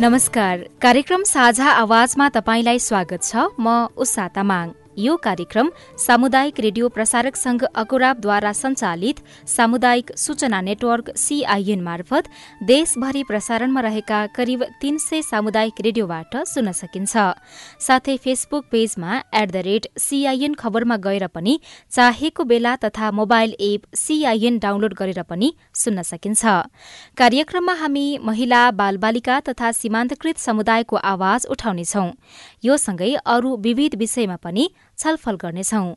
नमस्कार। कार्यक्रम साझा आवाजमा तपाईँलाई स्वागत छ। म उषा तामाङ। यो कार्यक्रम सामुदायिक रेडियो प्रसारक संघ अकुराबद्वारा संचालित सामुदायिक सूचना नेटवर्क सीआईएन मार्फत देशभरि प्रसारणमा रहेका करिब तीन सय सामुदायिक रेडियोबाट सुन्न सकिन्छ। साथै फेसबुक पेजमा एट द रेट सीआईएन खबरमा गएर पनि चाहेको बेला तथा मोबाइल एप सीआईएन डाउनलोड गरेर पनि सुन्न सकिन्छ। कार्यक्रममा हामी महिला बालबालिका तथा सीमान्तकृत समुदायको आवाज उठाउनेछौ। यो सँगै अरू विविध विषयमा पनि छलफल गर्नेछौं।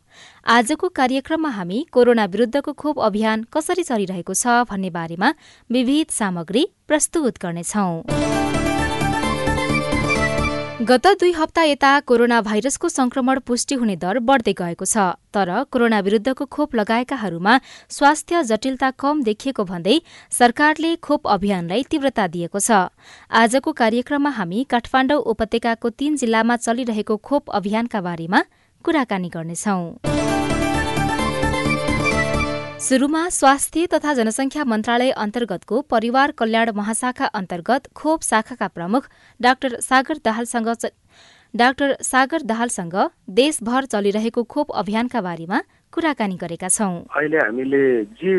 आजको कार्यक्रममा हामी कोरोना विरूद्धको खोप अभियान कसरी चलिरहेको छ भन्ने बारेमा विविध सामग्री प्रस्तुत गर्नेछौं। गत दुई हप्ता यता कोरोना भाइरसको संक्रमण पुष्टि हुने दर बढ्दै गएको छ तर कोरोना विरूद्धको खोप लगाएकाहरूमा स्वास्थ्य जटिलता कम देखिएको भन्दै सरकारले खोप अभियानलाई तीव्रता दिएको छ। आजको कार्यक्रममा हामी काठमाडौँ उपत्यकाको तीन जिल्लामा चलिरहेको खोप अभियानका बारेमा कुराकानी गर्नेछौं। शुरूमा स्वास्थ्य तथा जनसंख्या मन्त्रालय अन्तर्गतको परिवार कल्याण महाशाखा अन्तर्गत खोप शाखाका प्रमुख डाक्टर सागर दाहालसँग डाक्टर सागर दाहालसँग देशभर चलिरहेको खोप अभियानका बारेमा कुराकानी गरेका छौं। अहिले हामीले जे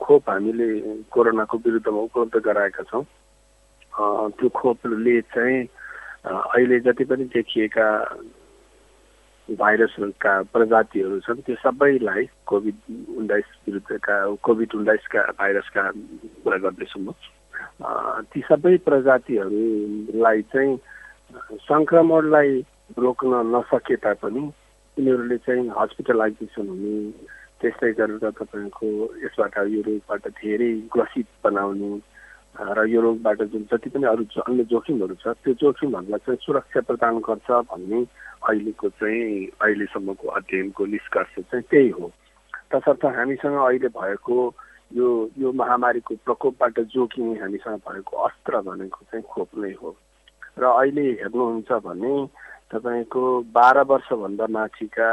खोप हामीले कोरोनाको विरुद्धमा उपलब्ध गराएका छौँ त्यो खोपले चाहिँ अहिले जति पनि देखिएका भाइरसका प्रजातिहरू छन् त्यो सबैलाई कोभिड उन्नाइस विरुद्धका कोभिड उन्नाइसका भाइरसका कुरा गर्दैछु म। ती सबै प्रजातिहरूलाई चाहिँ सङ्क्रमणलाई रोक्न नसके तापनि तिनीहरूले चाहिँ हस्पिटलाइजेसन हुने त्यस्तै गरेर तपाईँको यसबाट यो रोगबाट धेरै ग्रसित बनाउने र यो रोगबाट जुन जति पनि अरू अन्य जोखिमहरू छ त्यो जोखिमहरूलाई चाहिँ सुरक्षा प्रदान गर्छ भन्ने अहिलेको चाहिँ अहिलेसम्मको अध्ययनको निष्कर्ष चाहिँ त्यही हो। तसर्थ हामीसँग अहिले भएको यो यो महामारीको प्रकोपबाट जोखिने हामीसँग भएको अस्त्र भनेको चाहिँ खोप नै हो। र अहिले हेर्नुहुन्छ भने तपाईँको बाह्र वर्षभन्दा माथिका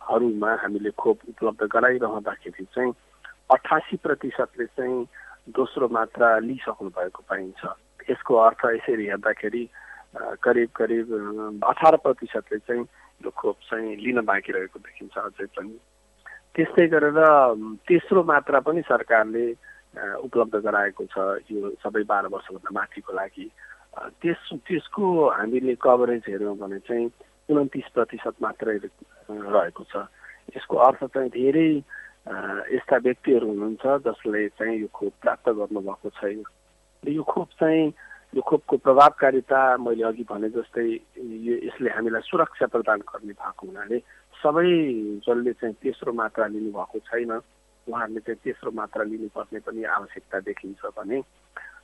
हरूमा हामीले खोप उपलब्ध गराइरहँदाखेरि चाहिँ अठासी प्रतिशतले चाहिँ दोस्रो मात्रा लिइसक्नु भएको पाइन्छ। यसको अर्थ यसरी हेर्दाखेरि करिब करिब अठार प्रतिशतले चाहिँ यो खोप चाहिँ लिन बाँकी रहेको देखिन्छ अझै पनि। त्यस्तै गरेर तेस्रो मात्रा पनि सरकारले उपलब्ध गराएको छ यो सबै बाह्र वर्षभन्दा माथिको लागि। त्यस त्यसको हामीले कभरेज हेऱ्यौँ भने चाहिँ उन्तिस प्रतिशत मात्रै रहेको छ। यसको अर्थ चाहिँ धेरै यस्ता व्यक्तिहरू हुनुहुन्छ जसले चाहिँ यो खोप प्राप्त गर्नुभएको छैन। यो खोप चाहिँ यो खोपको प्रभावकारिता मैले अघि भने जस्तै यो यसले हामीलाई सुरक्षा प्रदान गर्ने भएको हुनाले सबै जसले चाहिँ तेस्रो मात्रा लिनुभएको छैन उहाँहरूले चाहिँ तेस्रो मात्रा लिनुपर्ने पनि आवश्यकता देखिन्छ भने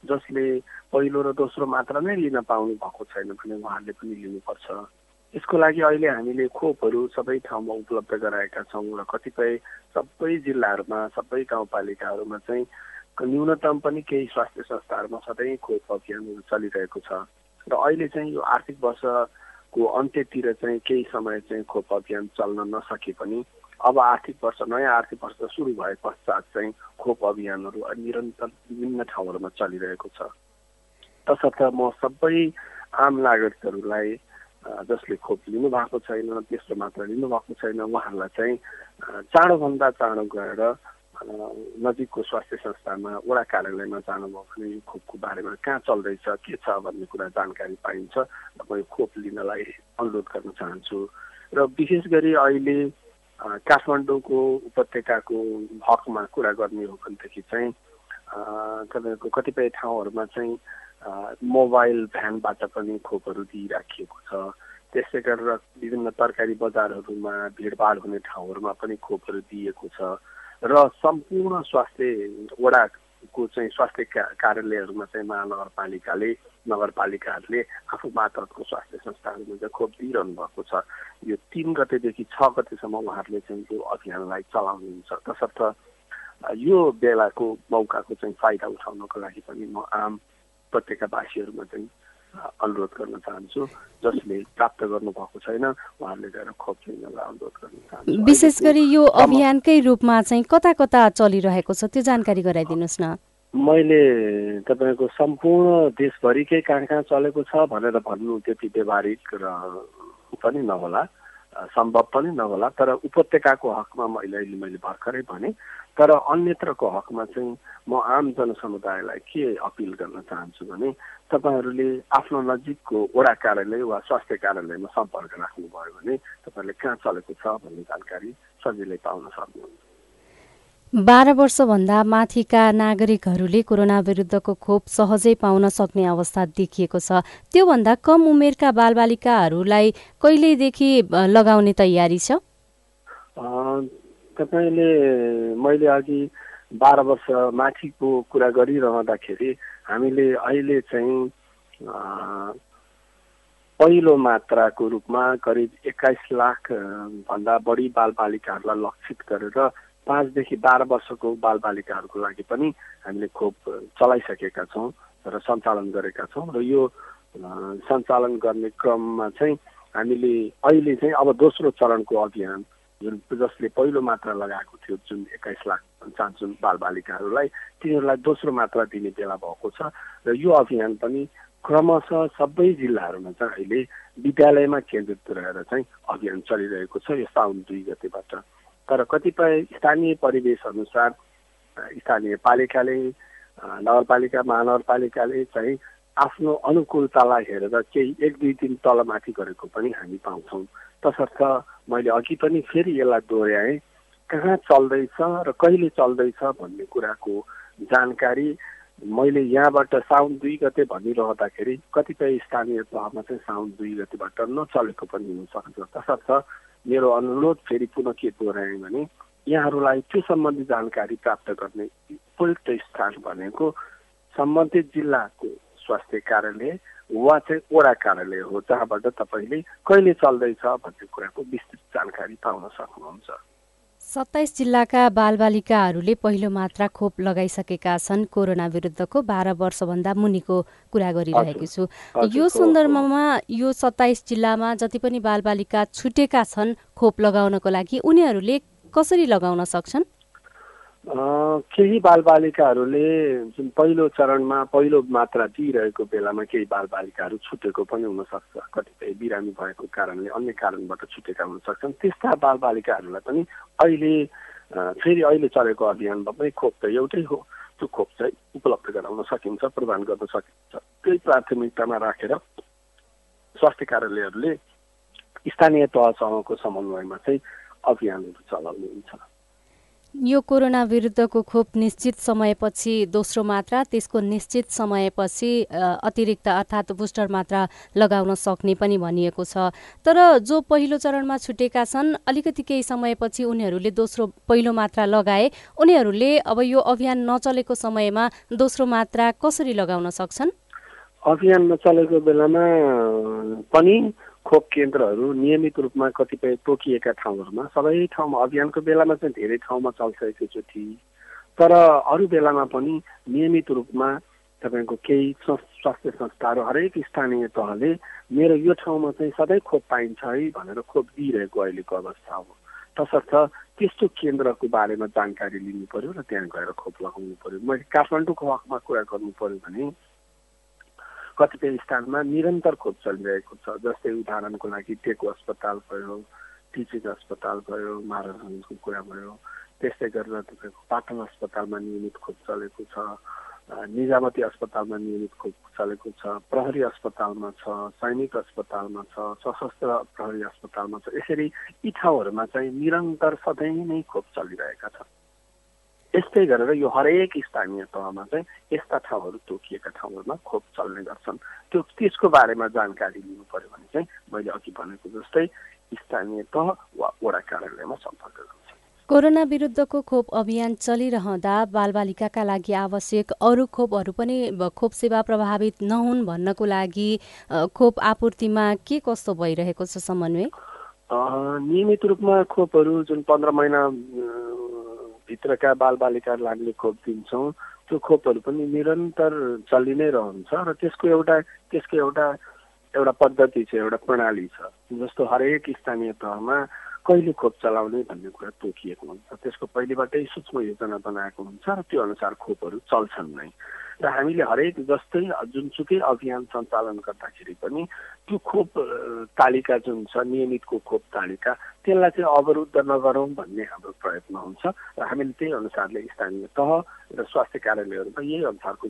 जसले पहिलो र दोस्रो मात्रा नै लिन पाउनु भएको छैन भने उहाँहरूले पनि लिनुपर्छ। यसको लागि अहिले हामीले खोपहरू सबै ठाउँमा उपलब्ध गराएका छौँ र कतिपय सबै जिल्लाहरूमा सबै गाउँपालिकाहरूमा चाहिँ न्यूनतम पनि केही स्वास्थ्य संस्थाहरूमा सधैँ खोप अभियानहरू चलिरहेको छ। र अहिले चाहिँ यो आर्थिक वर्षको अन्त्यतिर चाहिँ केही समय चाहिँ खोप अभियान चल्न नसके पनि अब आर्थिक वर्ष नयाँ आर्थिक वर्ष सुरु भए पश्चात चाहिँ खोप अभियानहरू निरन्तर विभिन्न ठाउँहरूमा चलिरहेको छ। तसर्थ म सबै आम नागरिकहरूलाई जसले खोप लिनु भएको छैन त्यस्तो मात्र लिनुभएको छैन उहाँहरूलाई चाहिँ चाँडोभन्दा चाँडो गएर नजिकको स्वास्थ्य संस्थामा वडा कार्यालयमा जानुभयो भने यो खोपको बारेमा कहाँ चल्दैछ के छ भन्ने कुरा जानकारी पाइन्छ र म यो खोप लिनलाई अनुरोध गर्न चाहन्छु र विशेष गरी अहिले काठमाडौँको उपत्यकाको हकमा कुरा गर्ने हो भनेदेखि चाहिँ तपाईँको कतिपय ठाउँहरूमा चाहिँ मोबाइल भ्यानबाट पनि खोपहरू दिइराखिएको छ त्यस्तै गरेर विभिन्न तरकारी बजारहरूमा भिडभाड हुने ठाउँहरूमा पनि खोपहरू दिइएको छ र सम्पूर्ण स्वास्थ्य वडा को चाहिँ स्वास्थ्य कार्यालयहरूमा चाहिँ महानगरपालिकाले नगरपालिकाहरूले आफू मातहतको स्वास्थ्य संस्थाहरूमा चाहिँ खोप दिइरहनु भएको छ। यो तिन गतेदेखि छ गतेसम्म उहाँहरूले चाहिँ यो अभियानलाई चलाउनुहुन्छ। तसर्थ यो बेलाको मौकाको चाहिँ फाइदा उठाउनको लागि पनि म आम उपत्यकावासीहरूमा चाहिँ अनुरोध गर्न चाहन्छु जसले प्राप्त गर्नुभएको छैन उहाँहरूले गएर खोप लिनलाई अनुरोध गर्न चाहन्छु। विशेष गरी यो अभियानकै रूपमा चाहिँ कता कता चलिरहेको छ त्यो जानकारी गराइदिनुहोस् न। मैले तपाईँको सम्पूर्ण देशभरिकै कहाँ कहाँ चलेको छ भनेर भन्नु त्यति व्यवहारिक र पनि नहोला सम्भव पनि नहोला तर उपत्यकाको हकमा मैले अहिले मैले भर्खरै भने तर अन्यत्रको हकमा चाहिँ म आम जनसमुदायलाई के अपिल गर्न चाहन्छु भने तपाईँहरूले आफ्नो नजिकको वडा कार्यालय वा स्वास्थ्य कार्यालयमा सम्पर्क राख्नुभयो भने तपाईँहरूले कहाँ चलेको छ भन्ने जानकारी सजिलै पाउन सक्नुहुन्छ। बाह्र वर्षभन्दा माथिका नागरिकहरूले कोरोना विरुद्धको खोप सहजै पाउन सक्ने अवस्था देखिएको छ। त्योभन्दा कम उमेरका बालबालिकाहरूलाई कहिलेदेखि लगाउने तयारी छ? तपाईँले मैले अघि बाह्र वर्ष माथिको कुरा गरिरहँदाखेरि हामीले अहिले चाहिँ पहिलो मात्राको रूपमा करिब एक्काइस लाख भन्दा बढी बालबालिकाहरूलाई लक्षित गरेर पाँचदेखि बाह्र वर्षको बालबालिकाहरूको लागि पनि हामीले खोप चलाइसकेका छौँ र सञ्चालन गरेका छौँ र यो सञ्चालन गर्ने क्रममा चाहिँ हामीले अहिले चाहिँ अब दोस्रो चरणको अभियान जुन जसले पहिलो मात्रा लगाएको थियो जुन एक्काइस लाख जुन बालबालिकाहरूलाई तिनीहरूलाई दोस्रो मात्रा दिने बेला भएको छ। र यो अभियान पनि क्रमशः सबै जिल्लाहरूमा चाहिँ अहिले विद्यालयमा केन्द्रित रहेर चाहिँ अभियान चलिरहेको छ यो साउन दुई गतेबाट। तर कतिपय स्थानीय परिवेश अनुसार स्थानीय पालिकाले नगरपालिका महानगरपालिकाले चाहिँ आफ्नो अनुकूलतालाई हेरेर केही एक दुई दिन तलमाथि गरेको पनि हामी पाउँछौँ। तसर्थ मैले अघि पनि फेरि यसलाई दोहोऱ्याएँ कहाँ चल्दैछ र कहिले चल्दैछ भन्ने कुराको जानकारी मैले यहाँबाट साउन दुई गते भनिरहँदाखेरि कतिपय स्थानीय तहमा चाहिँ साउन दुई गतेबाट नचलेको पनि हुनसक्छ तसर्थ मेरो अनुरोध फेरि पुनः के दोहोऱ्याएँ भने यहाँहरूलाई त्यो सम्बन्धी जानकारी प्राप्त गर्ने उपयुक्त स्थान भनेको सम्बन्धित जिल्लाको स्वास्थ्य कार्यालय वा चाहिँ वडा कार्यालय हो जहाँबाट तपाईँले कहिले चल्दैछ भन्ने कुराको विस्तृत जानकारी पाउन सक्नुहुन्छ। सत्ताइस जिल्लाका बालबालिकाहरूले पहिलो मात्रा खोप लगाइसकेका छन्। कोरोना विरुद्धको बाह्र वर्षभन्दा मुनिको कुरा गरिरहेको छु। यो सन्दर्भमा यो सत्ताइस जिल्लामा जति पनि बालबालिका छुटेका छन् खोप लगाउनको लागि उनीहरूले कसरी लगाउन सक्छन्? केही बालबालिकाहरूले जुन पहिलो चरणमा पहिलो मात्रा दिइरहेको बेलामा केही बालबालिकाहरू छुटेको पनि हुनसक्छ। कतिपय बिरामी भएको कारणले अन्य कारणबाट छुटेका हुन सक्छन् त्यस्ता बालबालिकाहरूलाई पनि अहिले फेरि अहिले चलेको अभियानमा पनि खोप त एउटै हो। त्यो खोप चाहिँ उपलब्ध गराउन सकिन्छ प्रदान गर्न सकिन्छ। त्यही प्राथमिकतामा राखेर स्वास्थ्य कार्यालयहरूले स्थानीय तहसँगको समन्वयमा चाहिँ अभियानहरू चलाउने हुन्छ यो कोरोना विरुद्धको खोप निश्चित समयपछि दोस्रो मात्रा त्यसको निश्चित समयपछि अतिरिक्त अर्थात् बुस्टर मात्रा लगाउन सक्ने पनि भनिएको छ। तर जो पहिलो चरणमा छुटेका छन् अलिकति केही समयपछि उनीहरूले दोस्रो पहिलो मात्रा लगाए उनीहरूले अब यो अभियान नचलेको समयमा दोस्रो मात्रा कसरी लगाउन सक्छन्? अभियान नचलेको बेलामा पनि खोप केन्द्रहरू नियमित रूपमा कतिपय तोकिएका ठाउँहरूमा सबै ठाउँमा अभियानको बेलामा चाहिँ धेरै ठाउँमा चल्छ एकैचोटि तर अरू बेलामा पनि नियमित रूपमा तपाईँको केही स्वास्थ्य संस्थाहरू हरेक स्थानीय तहले मेरो यो ठाउँमा चाहिँ सधैँ खोप पाइन्छ है भनेर खोप दिइरहेको अहिलेको अवस्था हो। तसर्थ त्यस्तो केन्द्रको बारेमा जानकारी लिनु पर्यो र त्यहाँ गएर खोप लगाउनु पर्यो। मैले काठमाडौँको हकमा कुरा गर्नु पर्यो भने कतिपय स्थानमा निरन्तर खोप चलिरहेको छ। जस्तै उदाहरणको लागि टेको अस्पताल भयो टिचिङ अस्पताल भयो महाराजको कुरा भयो। त्यस्तै गरेर तपाईँको पाटन अस्पतालमा नियमित खोप चलेको छ निजामती अस्पतालमा नियमित खोप चलेको छ प्रहरी अस्पतालमा छ सैनिक अस्पतालमा छ सशस्त्र प्रहरी अस्पतालमा छ। यसरी यी ठाउँहरूमा चाहिँ निरन्तर सधैँ नै खोप चलिरहेका छन्। यस्तै गरेर यो हरेक स्थानीय तहमा चाहिँ यस्ता ठाउँहरू तोकिएका ठाउँहरूमा खोप चल्ने गर्छन्। त्यो त्यसको बारेमा जानकारी लिनु पर्यो भने चाहिँ मैले अघि भनेको जस्तै स्थानीय तह वा वडा कार्यालयमा सम्पर्क गर्नु कोरोना विरुद्धको खोप अभियान चलिरहँदा बालबालिकाका लागि आवश्यक अरू खोपहरू पनि खोप सेवा प्रभावित नहुन् भन्नको लागि खोप आपूर्तिमा के कस्तो भइरहेको छ समन्वय? नियमित रूपमा खोपहरू जुन पन्ध्र महिना भित्रका बालबालिकालाई हामीले खोप दिन्छौँ। त्यो खोपहरू पनि निरन्तर चलि नै रहन्छ र त्यसको एउटा त्यसको एउटा एउटा पद्धति छ एउटा प्रणाली छ। जस्तो हरेक स्थानीय तहमा कहिले खोप चलाउने भन्ने कुरा तोकिएको हुन्छ। त्यसको पहिलेबाटै सूक्ष्म योजना बनाएको हुन्छ र त्यो अनुसार खोपहरू चल्छन् नै। र हामीले हरेक जस्तै जुनसुकै अभियान सञ्चालन गर्दाखेरि पनि त्यो खोप तालिका जुन छ नियमितको खोप तालिका त्यसलाई चाहिँ अवरुद्ध नगरौँ भन्ने हाम्रो प्रयत्न हुन्छ र हामीले त्यही अनुसारले स्थानीय तह र स्वास्थ्य कार्यालयहरूमा यही अनुसारको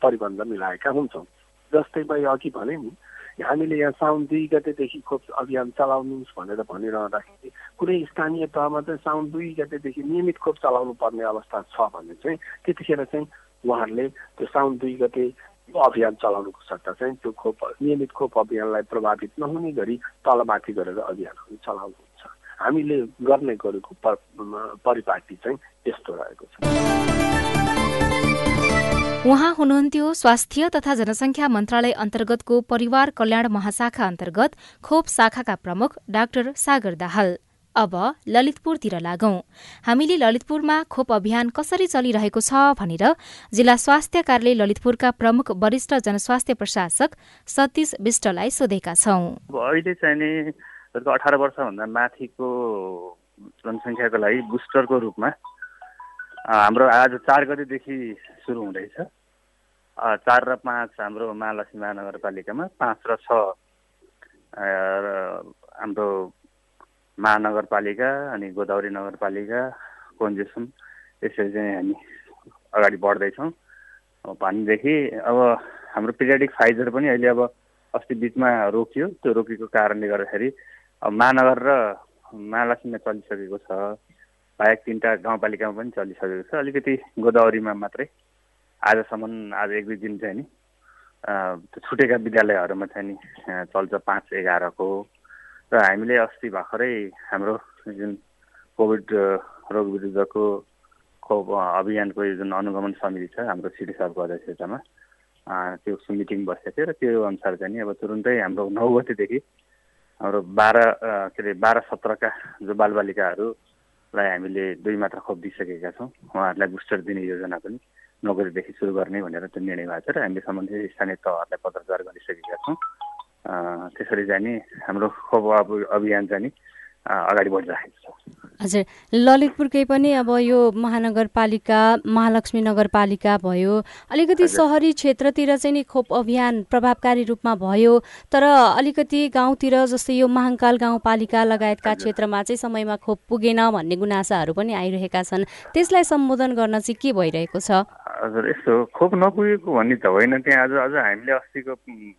परिबन्ध मिलाएका हुन्छौँ। जस्तै मैले अघि भने नि हामीले यहाँ साउन दुई गतेदेखि खोप अभियान चलाउनुहोस् भनेर भनिरहँदाखेरि कुनै स्थानीय तहमा चाहिँ साउन दुई गतेदेखि नियमित खोप चलाउनु पर्ने अवस्था छ भने चाहिँ त्यतिखेर चाहिँ उहाँहरूले त्यो साउन दुई गते अभियान चलाउनुको सट्टा चाहिँ त्यो खोप नियमित खोप अभियानलाई प्रभावित नहुने गरी तलमाथि गरेर अभियानहरू चलाउनुहुन्छ। हामीले गर्ने गरेको परिपाटी चाहिँ यस्तो रहेको छ। उहाँ हुनुहुन्थ्यो स्वास्थ्य तथा जनसङ्ख्या मन्त्रालय अन्तर्गतको परिवार कल्याण महाशाखा अन्तर्गत खोप शाखाका प्रमुख डाक्टर सागर दाहाल। अब ललितपुरतिर लागौं। हामीले ललितपुरमा खोप अभियान कसरी चलिरहेको छ भनेर जिल्ला स्वास्थ्य कार्यालय ललितपुरका प्रमुख वरिष्ठ जनस्वास्थ्य प्रशासक सतीश विष्टलाई सोधेका छौं। अहिले चाहिँ अठार वर्षभन्दा माथिको जनसङ्ख्याको लागि बुस्टरको रूपमा हाम्रो आज चार गतिदेखि सुरु हुँदैछ। चार र पाँच हाम्रो महालक्ष्मी महानगरपालिकामा पाँच र छ हाम्रो महानगरपालिका अनि गोदावरी नगरपालिका कोन्जेसन यसरी चाहिँ हामी अगाडि बढ्दैछौँ। भनेदेखि अब हाम्रो पिरियडिक फाइजर पनि अहिले अब अस्ति बिचमा रोकियो। त्यो रोकेको कारणले गर्दाखेरि अब महानगर र महालक्ष्मीमा चलिसकेको छ। बाहेक तिनवटा गाउँपालिकामा पनि चलिसकेको छ। अलिकति गोदावरीमा मात्रै। आजसम्म आज एक दुई दिन चाहिँ नि छुटेका विद्यालयहरूमा चाहिँ नि चल्छ पाँच एघारको। र हामीले अस्ति भर्खरै हाम्रो जुन कोभिड रोग विरुद्धको खोप अभियानको जुन अनुगमन समिति छ हाम्रो सिडी साहबको अध्यक्षतामा त्यो मिटिङ बसेको थियो र त्यो अनुसार चाहिँ नि अब तुरुन्तै हाम्रो नौ गतिदेखि हाम्रो बाह्र के अरे बाह्र सत्रका जो बालबालिकाहरूलाई हामीले दुई मात्रा खोप दिइसकेका छौँ उहाँहरूलाई बुस्टर दिने योजना पनि नोकरीदेखि सुरु गर्ने भनेर त्यो निर्णय भएको छ र हामीले सम्बन्धित स्थानीय तहहरूलाई पत्रचार गरिसकेका छौँ। त्यसरी चाहिँ नि हाम्रो खोप अभियान चाहिँ नि अगाडि बढिरहेको छ। हजुर ललितपुरकै पनि अब यो महानगरपालिका महालक्ष्मी नगरपालिका भयो। अलिकति सहरी क्षेत्रतिर चाहिँ नि खोप अभियान प्रभावकारी रूपमा भयो तर अलिकति गाउँतिर जस्तै यो महाङ्काल गाउँपालिका लगायतका क्षेत्रमा चाहिँ समयमा खोप पुगेन भन्ने गुनासाहरू पनि आइरहेका छन्। त्यसलाई सम्बोधन गर्न चाहिँ के भइरहेको छ? हजुर यस्तो खोप नपुगेको भन्ने त होइन। त्यहाँ आज अझ हामीले अस्तिको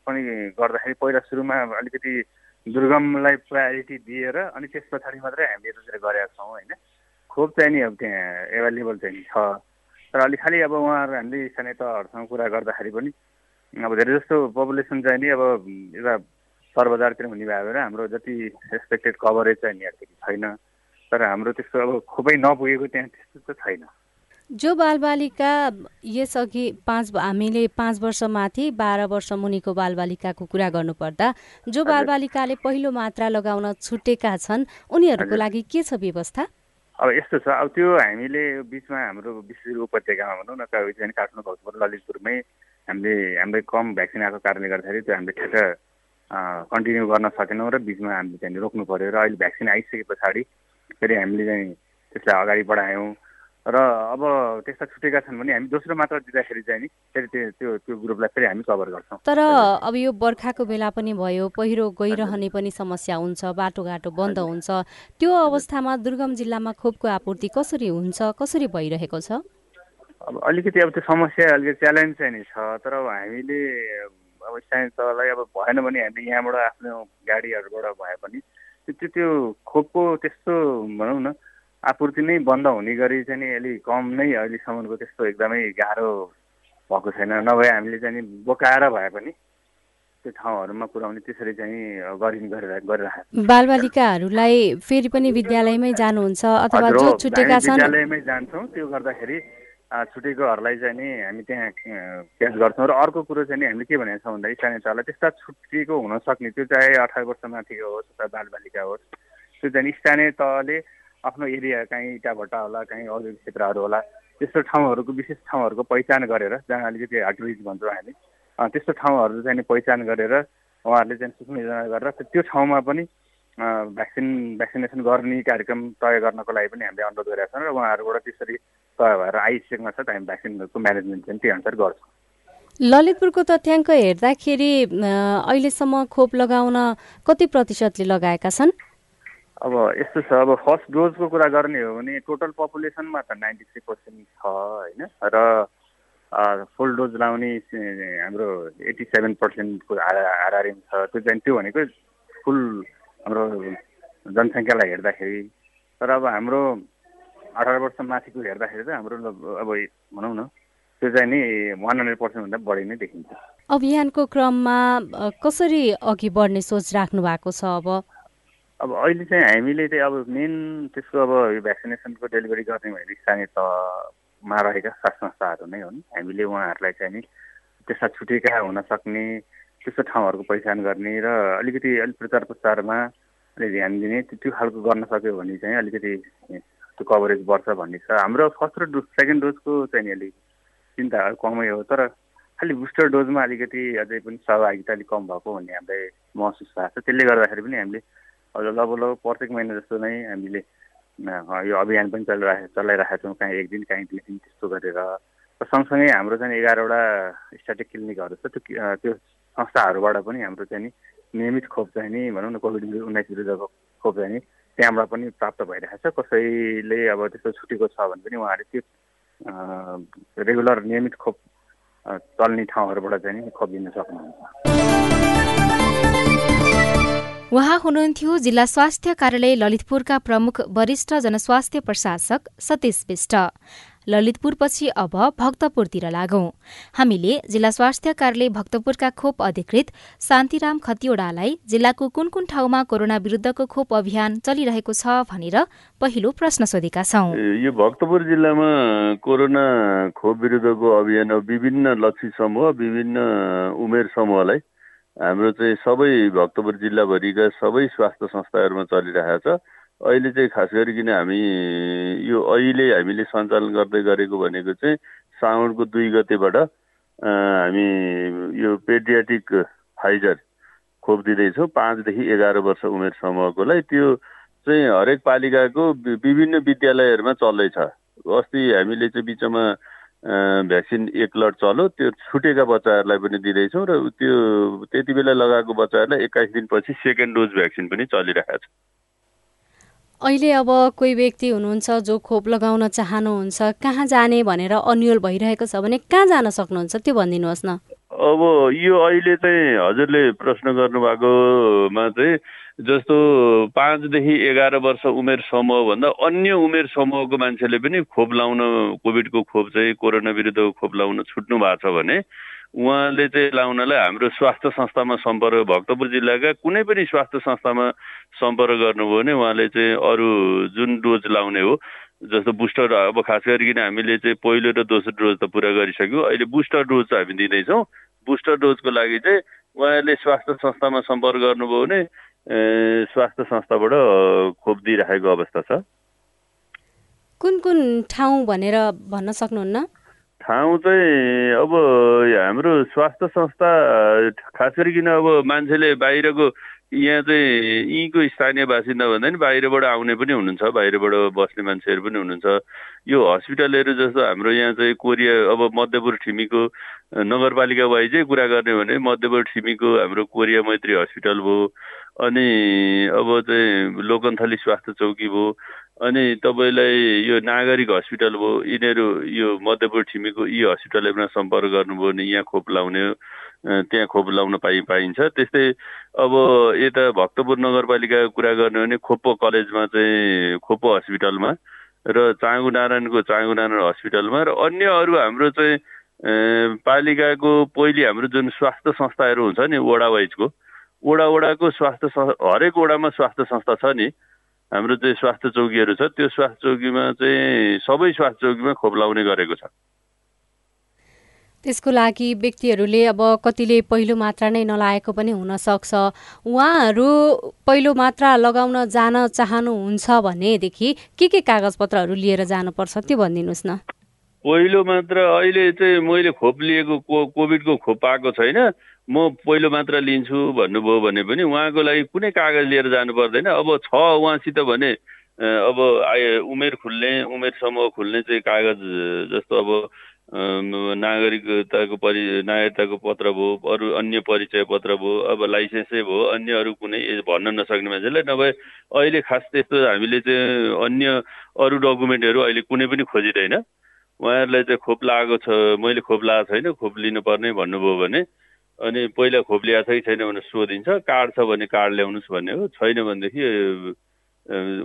पनि गर्दाखेरि पहिला सुरुमा अलिकति दुर्गमलाई प्रायोरिटी दिएर अनि त्यस पछाडि मात्रै हामीले त्यसरी गरेका छौँ होइन। खोप चाहिँ नि अब त्यहाँ एभाइलेबल चाहिँ छ। तर अलिक खालि अब उहाँहरू हामीले स्थानीय तहहरूसँग कुरा गर्दाखेरि पनि अब धेरै जस्तो पपुलेसन चाहिँ नि अब यता सहर बजारतिर हुने भयो भने हाम्रो जति एक्सपेक्टेड कभरेज चाहिँ यहाँदेखि छैन। तर हाम्रो त्यस्तो अब खोपै नपुगेको त्यहाँ त्यस्तो त छैन। जो बालबालिका यसअघि पाँच हामीले पाँच वर्ष माथि बाह्र वर्ष मुनिको बालबालिकाको कुरा गर्नुपर्दा जो बालबालिकाले पहिलो मात्रा लगाउन छुटेका छन् उनीहरूको लागि के छ व्यवस्था? अब यस्तो छ अब त्यो हामीले बिचमा हाम्रो विशेष उपत्यकामा भनौँ न काठमाडौँ भक्तपुर ललितपुरमै हामीले हाम्रै कम भ्याक्सिन आएको कारणले गर्दाखेरि त्यो हामीले ठ्याक्क कन्टिन्यू गर्न सकेनौँ र बिचमा हामीले चाहिँ रोक्नु पऱ्यो र अहिले भ्याक्सिन आइसके पछाडि फेरि हामीले चाहिँ त्यसलाई अगाडि बढायौँ। र अब त्यस्ता छुटेका छन् भने हामी दोस्रो मात्रा दिँदाखेरि चाहिँ नि फेरि त्यो त्यो ग्रुपलाई फेरि हामी कभर गर्छौँ। तर अब यो बर्खाको बेला पनि भयो पहिरो गइरहने पनि समस्या हुन्छ बाटोघाटो बन्द हुन्छ। त्यो अवस्थामा दुर्गम जिल्लामा खोपको आपूर्ति कसरी हुन्छ कसरी भइरहेको छ? अब अलिकति अब त्यो समस्या अलिकति च्यालेन्ज चाहिँ नि छ तर अब हामीले अब स्थानीय तहलाई अब भएन भने हामीले यहाँबाट आफ्नो गाडीहरूबाट भए पनि त्यो त्यो खोपको त्यस्तो भनौँ न आपूर्ति नै बन्द हुने गरी चाहिँ नि अलिक कम नै अहिलेसम्मको त्यस्तो एकदमै गाह्रो भएको छैन। नभए हामीले चाहिँ नि बोकाएर भए पनि त्यो ठाउँहरूमा पुर्याउने त्यसरी चाहिँ गरिने गरेर गरिरहेको बालबालिकाहरूलाई फेरि पनि विद्यालयमै जानुहुन्छ अथवा जो छुटेका छन्? विद्यालयमै जान्छौँ। त्यो गर्दाखेरि छुटेकोहरूलाई चाहिँ नि हामी त्यहाँ क्याच गर्छौँ। र अर्को कुरो चाहिँ नि हामीले के भनेको छौँ भन्दा स्थानीय तहलाई त्यस्ता छुटेको हुन सक्ने त्यो चाहे अठार वर्ष माथिको होस् अथवा बालबालिका होस् त्यो चाहिँ स्थानीय तहले आफ्नो एरिया कहीँ इटाभट्टा होला कहीँ औद्योगिक क्षेत्रहरू होला त्यस्तो ठाउँहरूको विशेष ठाउँहरूको पहिचान गरेर जहाँ अलिकति हार्ट भन्छौँ हामी। त्यस्तो ठाउँहरू चाहिँ पहिचान गरेर उहाँहरूले चाहिँ सूचना गरेर त्यो ठाउँमा पनि भ्याक्सिन भ्याक्सिनेसन गर्ने कार्यक्रम तय गर्नको लागि पनि हामीले अनुरोध गरेका छौँ र उहाँहरूबाट त्यसरी तय भएर आइसकेको छ हामी भ्याक्सिनहरूको म्यानेजमेन्ट चाहिँ त्यही अनुसार गर्छौँ। ललितपुरको तथ्याङ्क हेर्दाखेरि अहिलेसम्म खोप लगाउन कति प्रतिशतले लगाएका छन्? अब यस्तो छ अब फर्स्ट डोजको कुरा गर्ने हो भने टोटल पपुलेसनमा त नाइन्टी थ्री पर्सेन्ट छ होइन? र फुल डोज लाउने हाम्रो एट्टी सेभेन पर्सेन्टको हाराहारी छ। त्यो चाहिँ त्यो भनेको फुल हाम्रो जनसङ्ख्यालाई हेर्दाखेरि। तर अब हाम्रो अठार वर्ष माथिको हेर्दाखेरि चाहिँ हाम्रो अब भनौँ न त्यो चाहिँ नि वान हन्ड्रेड पर्सेन्टभन्दा बढी नै देखिन्छ। अभियानको क्रममा कसरी अघि बढ्ने सोच राख्नु भएको छ अब? अब अहिले चाहिँ हामीले चाहिँ अब मेन त्यसको अब यो भ्याक्सिनेसनको डेलिभरी गर्ने भने स्थानीय तहमा रहेका स्वास्थ्य संस्थाहरू नै हुन्। हामीले उहाँहरूलाई चाहिँ नि त्यस्ता छुटेका हुन सक्ने त्यस्तो ठाउँहरूको पहिचान गर्ने र अलिकति अलिक प्रचार प्रसारमा अलिक ध्यान दिने त्यो खालको गर्न सक्यो भने चाहिँ अलिकति त्यो कभरेज बढ्छ भन्ने छ। हाम्रो फर्स्ट र डोज सेकेन्ड डोजको चाहिँ नि अलिक चिन्ता कमै हो तर खालि बुस्टर डोजमा अलिकति अझै पनि सहभागिता अलिक कम भएको भन्ने हामीलाई महसुस भएको छ। त्यसले गर्दाखेरि पनि हामीले हजुर लगभग प्रत्येक महिना जस्तो नै हामीले यो अभियान पनि चलिरहेको चलाइरहेका छौँ। काहीँ एक दिन काहीँ दुई दिन त्यस्तो गरेर। र सँगसँगै हाम्रो चाहिँ एघारवटा स्ट्याटिक क्लिनिकहरू छ। त्यो त्यो संस्थाहरूबाट पनि हाम्रो चाहिँ नि नियमित खोप चाहिँ नि भनौँ न कोभिड उन्नाइस विरुद्धको खोप चाहिँ नि त्यहाँबाट पनि प्राप्त भइरहेको छ। कसैले अब त्यस्तो छुटेको छ भने पनि उहाँहरूले त्यो रेगुलर नियमित खोप चल्ने ठाउँहरूबाट चाहिँ नि खोप दिन सक्नुहुन्छ। उहाँ हुनुहुन्थ्यो जिल्ला स्वास्थ्य कार्यालय ललितपुरका प्रमुख वरिष्ठ जनस्वास्थ्य प्रशासक सतीश विष्ट। ललितपुरपछि अब भक्तपुरतिर लागौं। हामीले जिल्ला स्वास्थ्य कार्यालय भक्तपुरका खोप अधिकृत शान्तिराम खतिवड़ालाई जिल्लाको कुन कुन ठाउँमा कोरोना विरुद्धको खोप अभियान चलिरहेको छ भनेर पहिलो प्रश्न सोधेका छौं। यो भक्तपुर जिल्लामा कोरोना खोप विरुद्धको अभियान विभिन्न लक्षित समूह विभिन्न उमेर समूहलाई हाम्रो चाहिँ सबै भक्तपुर जिल्लाभरिका सबै स्वास्थ्य संस्थाहरूमा चलिरहेको छ। अहिले चाहिँ खास गरिकन हामी यो अहिले हामीले सञ्चालन गर्दै गरेको भनेको चाहिँ साउनको दुई गतेबाट हामी यो पेडियाटिक फाइजर खोप दिँदैछौँ। पाँचदेखि एघार वर्ष उमेर समूहकोलाई त्यो चाहिँ हरेक पालिकाको विभिन्न विद्यालयहरूमा चल्दैछ। अस्ति हामीले चाहिँ बिचमा भ्याक्सिन एक लट चल्यो त्यो छुटेका बच्चाहरूलाई पनि दिँदैछौँ र त्यो त्यति बेला लगाएको बच्चाहरूलाई एक्काइस दिनपछि सेकेन्ड डोज भ्याक्सिन पनि चलिरहेको छ अहिले अब कोही व्यक्ति हुनुहुन्छ जो खोप लगाउन चाहनुहुन्छ कहाँ जाने भनेर अन्यल भइरहेको छ भने कहाँ जान सक्नुहुन्छ त्यो भनिदिनुहोस् न। अब यो अहिले चाहिँ हजुरले प्रश्न गर्नुभएकोमा चाहिँ जस्तो पाँचदेखि एघार वर्ष उमेर समूहभन्दा अन्य उमेर समूहको मान्छेले पनि खोप लाउन कोभिडको खोप चाहिँ कोरोना विरुद्धको खोप लाउन छुट्नु भएको छ भने उहाँले चाहिँ लाउनलाई हाम्रो स्वास्थ्य संस्थामा सम्पर्क भक्तपुर जिल्लाका कुनै पनि स्वास्थ्य संस्थामा सम्पर्क गर्नुभयो भने उहाँले चाहिँ अरू जुन डोज लाउने हो जस्तो बुस्टर अब खास गरिकन हामीले चाहिँ पहिलो र दोस्रो डोज त पुरा गरिसक्यौँ अहिले बुस्टर डोज चाहिँ हामी दिँदैछौँ। बुस्टर डोजको लागि चाहिँ उहाँहरूले स्वास्थ्य संस्थामा सम्पर्क गर्नुभयो भने स्वास्थ्य संस्थाबाट खोप दिइराखेको अवस्था छ। कुन कुन ठाउँ भनेर भन्न सक्नुहुन्न? ठाउँ चाहिँ अब हाम्रो स्वास्थ्य संस्था खास गरिकन अब मान्छेले बाहिरको यहाँ चाहिँ यहीँको स्थानीय बासिन्दा भन्दा नि बाहिरबाट आउने पनि हुनुहुन्छ बाहिरबाट बस्ने मान्छेहरू पनि हुनुहुन्छ। यो हस्पिटलहरू जस्तो हाम्रो यहाँ चाहिँ कोरिया अब मध्यपुर ठिमीको नगरपालिका वाइज कुरा गर्ने भने मध्यपुर ठिमीको हाम्रो कोरिया मैत्री हस्पिटल भयो अनि अब चाहिँ लोकन्थली स्वास्थ्य चौकी भयो अनि तपाईँलाई यो नागरिक हस्पिटल भयो यिनीहरू यो मध्यपुर ठिमीको यी हस्पिटलहरूमा सम्पर्क गर्नुभयो भने यहाँ खोप लाउने त्यहाँ खोप लाउन पाइ पाइन्छ। त्यस्तै अब यता भक्तपुर नगरपालिकाको कुरा गर्ने भने खोप्पो कलेजमा चाहिँ खोप्पो हस्पिटलमा र चाँगु नारायणको चाँगु नारायण हस्पिटलमा र अन्य अरू हाम्रो चाहिँ पालिकाको पहिले हाम्रो जुन स्वास्थ्य संस्थाहरू हुन्छ नि वडा वाइजको वडा वडाको स्वास्थ्य हरेक वडामा स्वास्थ्य संस्था छ नि। हाम्रो चाहिँ स्वास्थ्य चौकीहरू छ त्यो स्वास्थ्य चौकीमा चाहिँ सबै स्वास्थ्य चौकीमा खोप लाउने गरेको छ। त्यसको लागि व्यक्तिहरूले अब कतिले पहिलो मात्रा नै नलाएको पनि हुनसक्छ उहाँहरू पहिलो मात्रा लगाउन जान चाहनुहुन्छ भनेदेखि के के कागजपत्रहरू लिएर जानुपर्छ त्यो भनिदिनुहोस् न। पहिलो मात्र अहिले चाहिँ मैले खोप लिएको को कोभिडको खोप पाएको छैन। म पहिलो मात्र लिन्छु भन्नुभयो भने पनि उहाँको लागि कुनै कागज लिएर जानु पर्दैन। अब छ उहाँसित भने अब उमेर खुल्ने उमेर समूह खुल्ने चाहिँ कागज जस्तो अब नागरिकताको परि नागरिकताको पत्र भयो अरू अन्य परिचय पत्र भयो अब लाइसेन्सै भयो अन्य अरू कुनै भन्न नसक्ने मान्छेलाई नभए अहिले खास त्यस्तो हामीले चाहिँ अन्य अरू डकुमेन्टहरू अहिले कुनै पनि खोजिँदैन। उहाँहरूलाई चाहिँ खोप लगाएको छ मैले खोप लगाएको छैन खोप लिनुपर्ने भन्नुभयो भने अनि पहिला खोप ल्याएको छ कि छैन भनेर सोधिन्छ कार्ड छ भने कार्ड ल्याउनुहोस् भन्ने हो। छैन भनेदेखि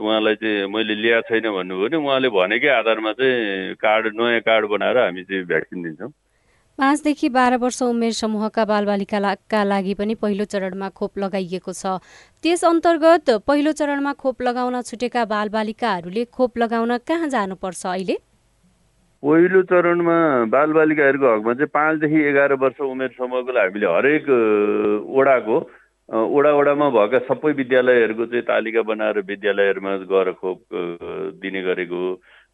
उहाँलाई चाहिँ मैले ल्याएको छैन भन्नुभयो भने उहाँले भनेकै आधारमा चाहिँ कार्ड नयाँ कार्ड बनाएर हामी चाहिँ भ्याक्सिन दिन्छौँ। पाँचदेखि बाह्र वर्ष उमेर समूहका बालबालिकाका लागि पनि पहिलो चरणमा खोप लगाइएको छ। त्यस अन्तर्गत पहिलो चरणमा खोप लगाउन छुटेका बालबालिकाहरूले खोप लगाउन कहाँ जानुपर्छ अहिले? पहिलो चरणमा बालबालिकाहरूको हकमा चाहिँ पाँचदेखि एघार वर्ष उमेर समूहको हामीले हरेक वडाको वडा वडामा भएका सबै विद्यालयहरूको चाहिँ तालिका बनाएर विद्यालयहरूमा गएर खोप दिने गरेको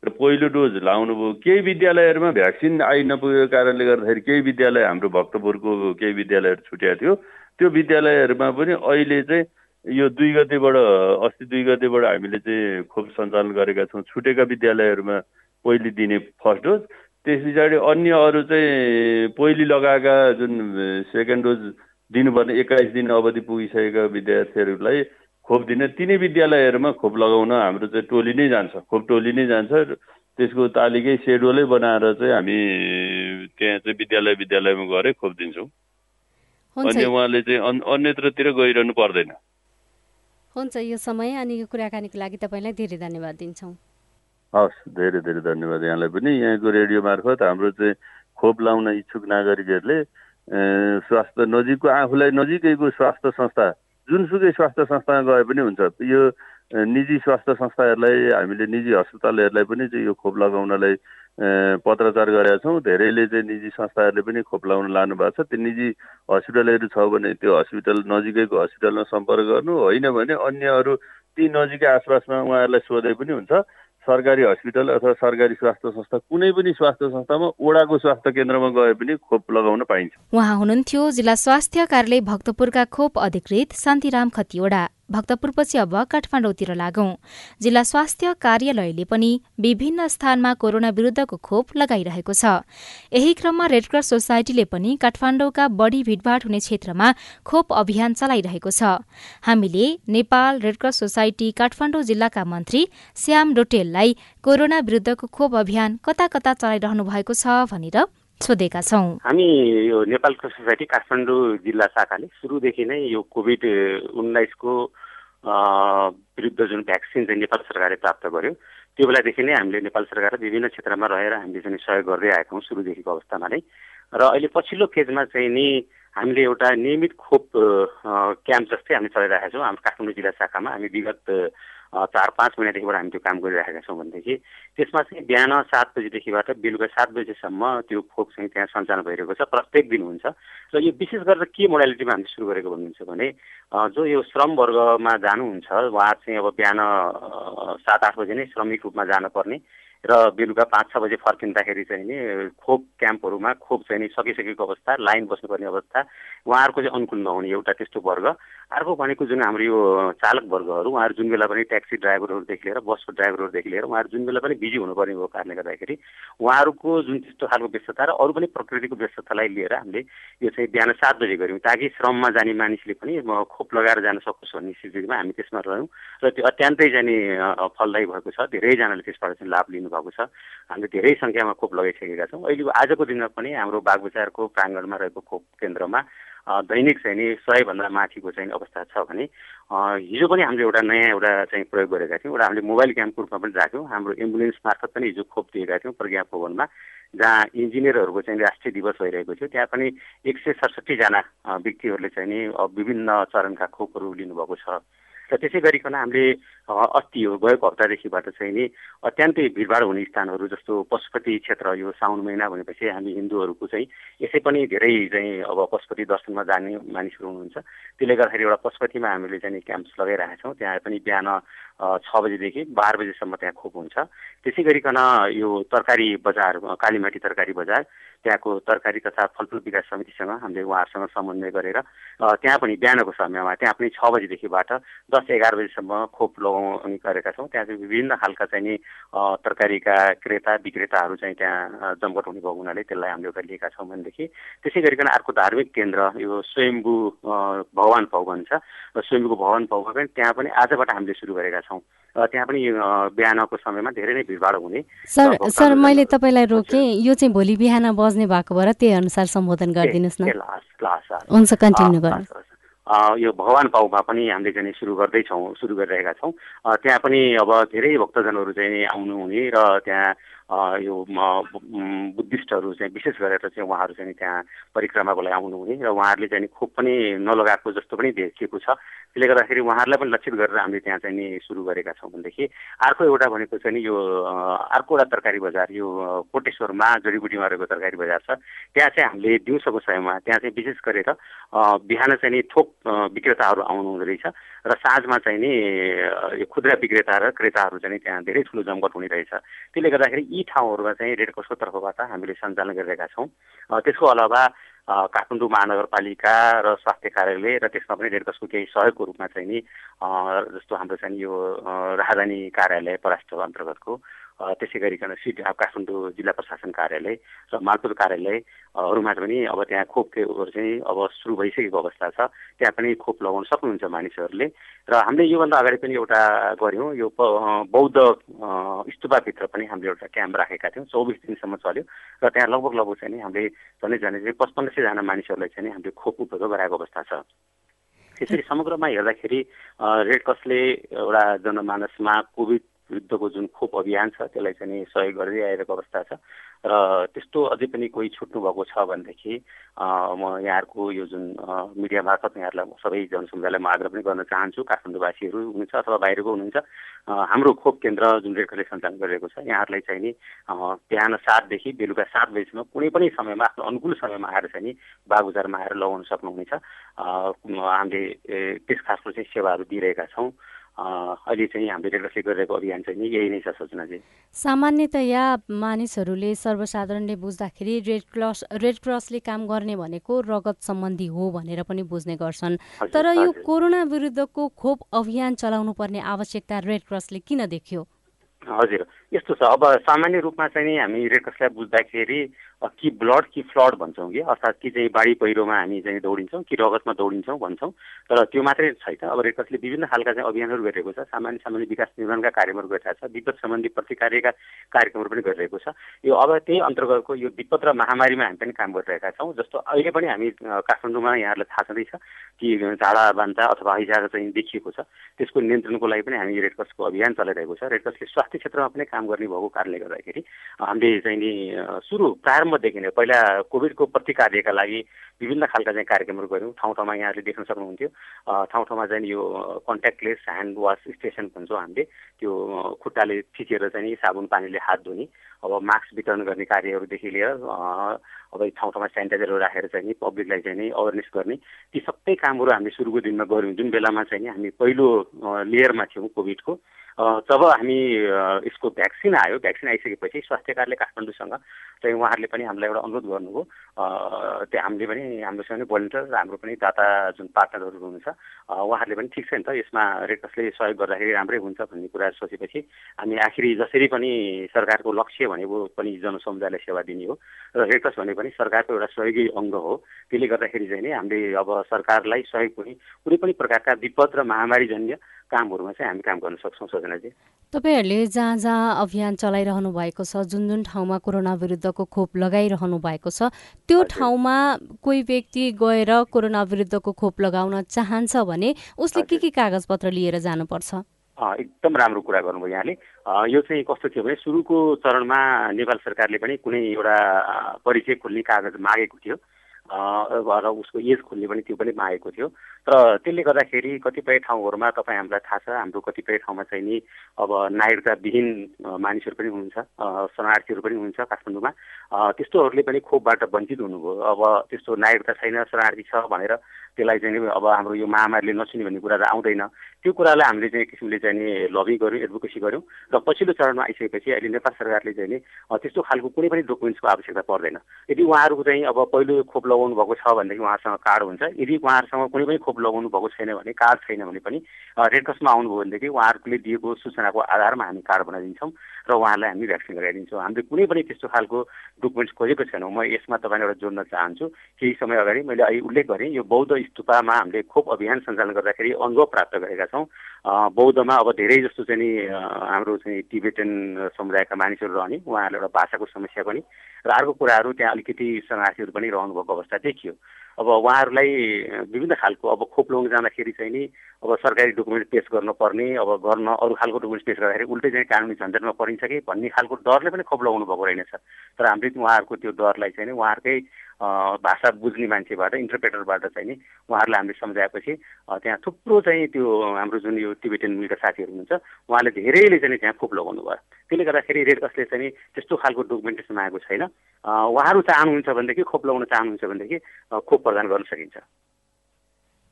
र पहिलो डोज लाउनुभयो। केही विद्यालयहरूमा भ्याक्सिन आइ नपुगेको कारणले गर्दाखेरि केही विद्यालय हाम्रो भक्तपुरको केही विद्यालयहरू छुट्याएको थियो। त्यो विद्यालयहरूमा पनि अहिले चाहिँ यो दुई गतेबाट अस्ति दुई गतेबाट हामीले चाहिँ खोप सञ्चालन गरेका छौँ। छुटेका विद्यालयहरूमा पहिले दिने फर्स्ट डोज। त्यस पछाडि अन्य अरू चाहिँ पहिले लगाएका जुन सेकेन्ड डोज दिनुपर्ने एक्काइस दिन अवधि पुगिसकेका विद्यार्थीहरूलाई खोप दिने तिनै विद्यालयहरूमा खोप लगाउन हाम्रो चाहिँ टोली नै जान्छ। खोप टोली नै जान्छ त्यसको तालिकै सेड्युलै बनाएर चाहिँ हामी त्यहाँ चाहिँ विद्यालय विद्यालयमा गएर खोप दिन्छौँ। अनि उहाँले चाहिँ अन्यत्रतिर गइरहनु पर्दैन। हुन्छ यो समय अनि यो कुराकानीको लागि तपाईँलाई धेरै धन्यवाद दिन्छौँ। हस् धेरै धेरै धन्यवाद यहाँलाई पनि। यहाँको रेडियो मार्फत हाम्रो चाहिँ खोप लाउन इच्छुक नागरिकहरूले स्वास्थ्य नजिकको आफूलाई नजिकैको स्वास्थ्य संस्था जुनसुकै स्वास्थ्य संस्थामा गए पनि हुन्छ। यो निजी स्वास्थ्य संस्थाहरूलाई हामीले निजी अस्पतालहरूलाई पनि चाहिँ यो खोप लगाउनलाई पत्रचार गरेका छौँ। धेरैले चाहिँ निजी संस्थाहरूले पनि खोप लगाउन लानु भएको छ। त्यो निजी हस्पिटलहरू छ भने त्यो हस्पिटल नजिकैको हस्पिटलमा सम्पर्क गर्नु होइन भने अन्य अरू ती नजिकै आसपासमा उहाँहरूलाई सोधे पनि हुन्छ। सरकारी हस्पिटल अथवा सरकारी स्वास्थ्य संस्था कुनै पनि स्वास्थ्य संस्थामा ओडाको स्वास्थ्य केन्द्रमा गए पनि खोप लगाउन पाइन्छ। उहाँ हुनुहुन्थ्यो जिल्ला स्वास्थ्य कार्यालय भक्तपुरका खोप अधिकृत शान्तिराम खतिवडा। भक्तपुरपछि अब काठमाडौँतिर लागौं। जिल्ला स्वास्थ्य कार्यालयले पनि विभिन्न स्थानमा कोरोना विरूद्धको खोप लगाइरहेको छ। यही क्रममा रेडक्रस सोसाइटीले पनि काठमाडौँका बढ़ी भीड़भाड़ हुने क्षेत्रमा खोप अभियान चलाइरहेको छ। हामीले नेपाल रेडक्रस सोसाइटी काठमाडौँ जिल्लाका मन्त्री श्याम डोटेललाई कोरोना विरूद्धको खोप अभियान कता कता चलाइरहनु भएको छ भनेर सोधेका छौँ। हामी यो नेपाल सोसाइटी काठमाडौँ जिल्ला शाखाले सुरुदेखि नै यो कोभिड उन्नाइसको विरुद्ध जुन भ्याक्सिन चाहिँ नेपाल सरकारले प्राप्त गर्यो त्यो बेलादेखि नै हामीले नेपाल सरकार विभिन्न क्षेत्रमा रहेर हामीले चाहिँ सहयोग गर्दै आएका हौँ सुरुदेखिको अवस्थामा नै। र अहिले पछिल्लो फेजमा चाहिँ नि हामीले एउटा नियमित खोप क्याम्प जस्तै हामी चलाइरहेका छौँ। हाम्रो काठमाडौँ जिल्ला शाखामा हामी विगत चार पाँच महिनादेखिबाट हामी त्यो काम गरिरहेका छौँ भनेदेखि त्यसमा चाहिँ बिहान सात बजीदेखिबाट बेलुका सात बजीसम्म त्यो खोप चाहिँ त्यहाँ सञ्चालन भइरहेको छ प्रत्येक दिन हुन्छ। र यो विशेष गरेर के मोडालिटीमा हामीले सुरु गरेको भन्नुहुन्छ भने जो यो श्रम वर्गमा जानुहुन्छ उहाँ चाहिँ अब बिहान सात आठ बजी नै श्रमिक रूपमा जानुपर्ने। र बेलुका पाँच छ बजे फर्किँदाखेरि चाहिँ नि खोप क्याम्पहरूमा खोप चाहिँ नि सकिसकेको अवस्था लाइन बस्नुपर्ने अवस्था उहाँहरूको चाहिँ अनुकूल नहुने एउटा त्यस्तो वर्ग। अर्को भनेको जुन हाम्रो यो चालक वर्गहरू उहाँहरू जुन बेला पनि ट्याक्सी ड्राइभरहरूदेखि लिएर बसको ड्राइभरहरूदेखि लिएर उहाँहरू जुन बेला पनि बिजी हुनुपर्ने भएको कारणले गर्दाखेरि उहाँहरूको जुन त्यस्तो खालको व्यस्तता र अरू पनि प्रकृतिको व्यस्ततालाई लिएर हामीले यो चाहिँ बिहान सात बजे गऱ्यौँ ताकि श्रममा जाने मानिसले पनि खोप लगाएर जान सकोस् भन्ने स्थितिमा हामी त्यसमा रह्यौँ। र त्यो अत्यन्तै जाने फलदायी भएको छ। धेरैजनाले त्यसबाट चाहिँ लाभ लिनुभएको छ. हामीले धेरै सङ्ख्यामा खोप लगाइसकेका छौँ। अहिले आजको दिनमा पनि हाम्रो बागबजारको प्राङ्गणमा रहेको खोप केन्द्रमा दैनिक चाहिँ नि सयभन्दा माथिको चाहिँ अवस्था छ भने हिजो पनि हामीले एउटा नयाँ एउटा चाहिँ प्रयोग गरेका थियौँ। एउटा हामीले मोबाइल क्याम्पको रूपमा पनि राख्यौँ। हाम्रो एम्बुलेन्स मार्फत पनि हिजो खोप दिएका थियौँ प्रज्ञा भवनमा जहाँ इन्जिनियरहरूको चाहिँ राष्ट्रिय दिवस भइरहेको थियो। त्यहाँ पनि एक सय सडसठीजना व्यक्तिहरूले चाहिँ नि विभिन्न चरणका खोपहरू लिनुभएको छ। र त्यसै गरिकन हामीले अस्ति हो गएको हप्तादेखिबाट चाहिँ नि अत्यन्तै भिडभाड हुने स्थानहरू जस्तो पशुपति क्षेत्र यो साउन महिना भनेपछि हामी हिन्दूहरूको चाहिँ यसै पनि धेरै चाहिँ अब पशुपति दर्शनमा जाने मानिसहरू हुनुहुन्छ। त्यसले गर्दाखेरि एउटा पशुपतिमा हामीले चाहिँ क्याम्प्स लगाइरहेका छौँ त्यहाँ पनि बिहान छ बजीदेखि बाह्र बजीसम्म त्यहाँ खोप हुन्छ। त्यसै गरिकन यो तरकारी बजार कालीमाटी तरकारी बजार त्यहाँको तरकारी तथा फलफुल विकास समितिसँग हामीले उहाँहरूसँग समन्वय गरेर त्यहाँ पनि बिहानको समयमा त्यहाँ पनि छ बजीदेखिबाट दस एघार बजीसम्म खोप लगाउने गरेका छौँ। त्यहाँ चाहिँ विभिन्न खालका चाहिँ नि तरकारीका क्रेता विक्रेताहरू चाहिँ त्यहाँ जमघट हुने भएको हुनाले त्यसलाई हामीले एउटा लिएका छौँ भनेदेखि। त्यसै गरिकन अर्को धार्मिक केन्द्र यो स्वयम्भू भगवान् भन्छ र स्वयम्भूको भगवान् पनि त्यहाँ पनि आजबाट हामीले सुरु गरेका छौँ। त्यहाँ पनि बिहानको समयमा धेरै नै भिडभाड हुने सर सर मैले तपाईँलाई रोकेँ। यो चाहिँ भोलि बिहान बज्ने भएको भएर त्यही अनुसार सम्बोधन गरिदिनुहोस् न। हुन्छ कन्टिन्यू गर्नुहोस्। यो भगवान् पाउमा पनि हामीले चाहिँ सुरु गर्दैछौँ सुरु गरिरहेका छौँ। त्यहाँ पनि अब धेरै भक्तजनहरू चाहिँ आउनुहुने र त्यहाँ यो बुद्धिस्टहरू चाहिँ विशेष गरेर चाहिँ उहाँहरू चाहिँ त्यहाँ परिक्रमाको लागि आउनुहुने र उहाँहरूले चाहिँ खोप पनि नलगाएको जस्तो पनि देखिएको छ। त्यसले गर्दाखेरि उहाँहरूलाई पनि लक्षित गरेर हामीले त्यहाँ चाहिँ नि सुरु गरेका छौँ भनेदेखि अर्को एउटा भनेको चाहिँ नि यो अर्को एउटा तरकारी बजार यो कोटेश्वरमा जडीबुटीमा रहेको तरकारी बजार छ। त्यहाँ चाहिँ हामीले दिउँसोको समयमा त्यहाँ चाहिँ विशेष गरेर बिहान चाहिँ नि थोक विक्रेताहरू आउनु हुँदो रहेछ। र साँझमा चाहिँ नि यो खुद्रा विक्रेता र क्रेताहरू चाहिँ त्यहाँ धेरै ठुलो जमघट हुने रहेछ त्यसले गर्दाखेरि यी ठाउँहरूमा चाहिँ रेड क्रसको तर्फबाट हामीले सञ्चालन गरिरहेका छौँ। त्यसको अलावा काठमाडौँ महानगरपालिका र स्वास्थ्य कार्यालय र त्यसमा पनि रेड क्रसको केही सहयोगको रूपमा चाहिँ नि जस्तो हाम्रो चाहिँ यो राजधानी कार्यालय पराष्ट्र अन्तर्गतको त्यसै गरिकन सिटी काठमाडौँ जिल्ला प्रशासन कार्यालय र मालपुर कार्यालयहरूमा पनि अब त्यहाँ खोपहरू चाहिँ अब सुरु भइसकेको अवस्था छ। त्यहाँ पनि खोप लगाउन सक्नुहुन्छ मानिसहरूले। र हामीले योभन्दा अगाडि पनि एउटा गऱ्यौँ। यो बौद्ध स्तुपाभित्र पनि हामीले एउटा क्याम्प राखेका थियौँ। चौबिस दिनसम्म चल्यो र त्यहाँ लगभग लगभग चाहिँ नि हामीले झन्डै झन्डै चाहिँ पचपन्न सयजना मानिसहरूलाई चाहिँ हामीले खोप उपयोग गराएको अवस्था छ। त्यसरी समग्रमा हेर्दाखेरि रेड क्रसले एउटा जनमानसमा कोभिड विरुद्धको जुन खोप अभियान छ त्यसलाई चाहिँ सहयोग गर्दै आइरहेको अवस्था छ। र त्यस्तो अझै पनि कोही छुट्नु भएको छ भनेदेखि म यहाँहरूको यो जुन मिडिया मार्फत यहाँहरूलाई सबै जनसमुदायलाई म आग्रह पनि गर्न चाहन्छु। काठमाडौँवासीहरू हुनुहुन्छ अथवा बाहिरको हुनुहुन्छ। हाम्रो खोप केन्द्र जुन रेडक्रसले सञ्चालन गरिरहेको छ यहाँहरूलाई चाहिँ नि बिहान सातदेखि बेलुका सात बजीसम्म कुनै पनि समयमा आफ्नो अनुकूल समयमा आएर चाहिँ नि बागबजारमा आएर लगाउन सक्नुहुनेछ। हामीले त्यस खासको चाहिँ सेवाहरू दिइरहेका छौँ। अहिले चाहिँ हामीले रेडक्रसले गरिरहेको अभियान चाहिँ नि यही नै छ सोचना चाहिँ सामान्यतया मानिसहरूले सर्वसाधारणले बुझ्दाखेरि रेड क्रस रेड क्रसले काम गर्ने भनेको रगत सम्बन्धी हो भनेर पनि बुझ्ने गर्छन्। तर यो कोरोना विरुद्धको खोप अभियान चलाउनु पर्ने आवश्यकता रेड क्रसले किन देखियो? हजुर यस्तो छ। अब सामान्य रूपमा चाहिँ नि हामी रेड क्रसलाई बुझ्दाखेरि कि ब्लड कि फ्लड भन्छौँ कि अर्थात् कि चाहिँ बाढी पहिरोमा हामी चाहिँ दौडिन्छौँ कि रगतमा दौडिन्छौँ भन्छौँ। तर त्यो मात्रै छैन। अब रेडक्रसले विभिन्न खालका चाहिँ अभियानहरू गरिरहेको छ। सामान्य सामान्य विकास निर्माणका कार्यक्रमहरू गरिरहेको छ। विपद सम्बन्धी प्रतिकार्यका कार्यक्रमहरू पनि गरिरहेको छ। यो अब त्यही अन्तर्गतको यो विपद र महामारीमा हामी पनि काम गरिरहेका छौँ जस्तो अहिले पनि हामी काठमाडौँमा यहाँहरूलाई थाहा छँदैछ कि झाडा बान्ता अथवा हैजा चाहिँ देखिएको छ। त्यसको नियन्त्रणको लागि पनि हामी रेडक्रसको अभियान चलाइरहेको छ। रेडक्रसले स्वास्थ्य क्षेत्रमा पनि काम गर्ने भएको कारणले गर्दाखेरि हामीले चाहिँ नि सुरु प्रारम्भ प्रारम्भदेखि नै पहिला कोभिडको प्रतिकार्यका लागि विभिन्न खालका चाहिँ कार्यक्रमहरू गऱ्यौँ। ठाउँ ठाउँमा यहाँहरूले देख्न सक्नुहुन्थ्यो। ठाउँ ठाउँमा चाहिँ यो कन्ट्याक्टलेस ह्यान्ड वास स्टेसन भन्छौँ हामीले। त्यो खुट्टाले थिचेर चाहिँ साबुन पानीले हात धुने अब मास्क वितरण गर्ने कार्यहरूदेखि लिएर अब ठाउँ ठाउँमा सेनिटाइजरहरू राखेर चाहिँ नि पब्लिकलाई चाहिँ नि अवेरनेस गर्ने। ती सबै कामहरू हामीले सुरुको दिनमा गऱ्यौँ। जुन बेलामा चाहिँ नि हामी पहिलो लेयरमा थियौँ कोभिडको। जब हामी यसको भ्याक्सिन आयो भ्याक्सिन आइसकेपछि स्वास्थ्य कार्यालय काठमाडौँसँग चाहिँ उहाँहरूले पनि हामीलाई एउटा अनुरोध गर्नुभयो। त्यो हामीले पनि हाम्रोसँग भोलिन्टियर र हाम्रो पनि दाता जुन पार्टनरहरू हुनुहुन्छ उहाँहरूले पनि ठिक छ नि त यसमा रेडक्रसले सहयोग गर्दाखेरि राम्रै हुन्छ भन्ने कुरा सोचेपछि हामी आखिरी जसरी पनि सरकारको लक्ष्य भनेको पनि जनसमुदायलाई सेवा दिने हो र रेडक्रस भनेको पनि सरकारको एउटा सहयोगी अङ्ग हो। त्यसले गर्दाखेरि चाहिँ नि हामीले अब सरकारलाई सहयोग पनि कुनै पनि प्रकारका विपद र महामारीजन्य कामहरूमा चाहिँ हामी काम गर्न सक्छौँ सजनाजी। तपाईँहरूले जहाँ जहाँ अभियान चलाइरहनु भएको छ जुन जुन ठाउँमा कोरोना विरुद्धको खोप लगाइरहनु भएको छ त्यो ठाउँमा कोही व्यक्ति गएर कोरोना विरुद्धको खोप लगाउन चाहन्छ भने उसले के के कागजपत्र लिएर जानुपर्छ? एकदम राम्रो कुरा गर्नुभयो यहाँले। यो चाहिँ कस्तो थियो भने सुरुको चरणमा नेपाल सरकारले पनि कुनै एउटा परिचय खोल्ने कागज मागेको थियो। र उसको एज खोल्ने पनि त्यो पनि मागेको थियो तर त्यसले गर्दाखेरि कतिपय ठाउँहरूमा तपाईँ हामीलाई थाहा छ हाम्रो कतिपय ठाउँमा चाहिँ नि अब नागरिकताविहीन मानिसहरू पनि हुनुहुन्छ शरणार्थीहरू पनि हुनुहुन्छ काठमाडौँमा त्यस्तोहरूले पनि खोपबाट वञ्चित हुनुभयो अब त्यस्तो नागरिकता छैन शरणार्थी छ भनेर त्यसलाई चाहिँ अब हाम्रो यो महामारीले नसुने भन्ने कुरा त आउँदैन। त्यो कुरालाई हामीले चाहिँ किसिमले चाहिँ नि लबी गऱ्यौँ एडभोकेसी गऱ्यौँ र पछिल्लो चरणमा आइसकेपछि अहिले नेपाल सरकारले चाहिँ नि त्यस्तो खालको कुनै पनि डकुमेन्ट्सको आवश्यकता पर्दैन। यदि उहाँहरूको चाहिँ अब पहिलो खोप लगाउनु भएको छ भनेदेखि उहाँहरूसँग कार्ड हुन्छ यदि उहाँहरूसँग कुनै पनि खोप लगाउनु भएको छैन भने कार्ड छैन भने पनि रेड क्रसमा आउनुभयो भनेदेखि उहाँहरूले दिएको सूचनाको आधारमा हामी कार्ड बनाइदिन्छौँ। र उहाँहरूलाई हामी भ्याक्सिन लगाइदिन्छौँ। हामीले कुनै पनि त्यस्तो खालको डकुमेन्ट्स खोजेको छैनौँ। म यसमा तपाईँलाई एउटा जोड्न चाहन्छु केही समय अगाडि मैले अहिले उल्लेख गरेँ यो बौद्ध स्तुपामा हामीले खोप अभियान सञ्चालन गर्दाखेरि अनुभव प्राप्त गरेका छौँ। बौद्धमा अब धेरै जस्तो चाहिँ नि हाम्रो चाहिँ टिबेटन समुदायका मानिसहरू रहने उहाँहरूले एउटा भाषाको समस्या पनि र अर्को कुराहरू त्यहाँ अलिकति शरणार्थीहरू पनि रहनुभएको अवस्था देखियो। अब उहाँहरूलाई विभिन्न खालको अब खोप लगाउन जाँदाखेरि चाहिँ नि अब सरकारी डकुमेन्ट पेस गर्नुपर्ने अब गर्न अरू खालको डकुमेन्ट पेस गर्दाखेरि उल्टै चाहिँ कानुनी झन्झटमा परिन्छ कि भन्ने खालको डरले पनि खोप लगाउनु भएको रहेनछ तर हामीले उहाँहरूको त्यो डरलाई चाहिँ उहाँहरूकै भाषा बुझ्ने मान्छेबाट इन्टरप्रेटरबाट चाहिँ नि उहाँहरूलाई हामीले सम्झाएपछि त्यहाँ थुप्रो चाहिँ त्यो हाम्रो जुन यो टिबेटन मिलका साथीहरू हुनुहुन्छ उहाँले धेरैले चाहिँ त्यहाँ खोप लगाउनु भयो। त्यसले गर्दाखेरि रेड क्रसले चाहिँ त्यस्तो खालको डकुमेन्टेसन मागेको छैन। उहाँहरू चाहनुहुन्छ भनेदेखि खोप लगाउन चाहनुहुन्छ भनेदेखि खोप प्रदान गर्न सकिन्छ।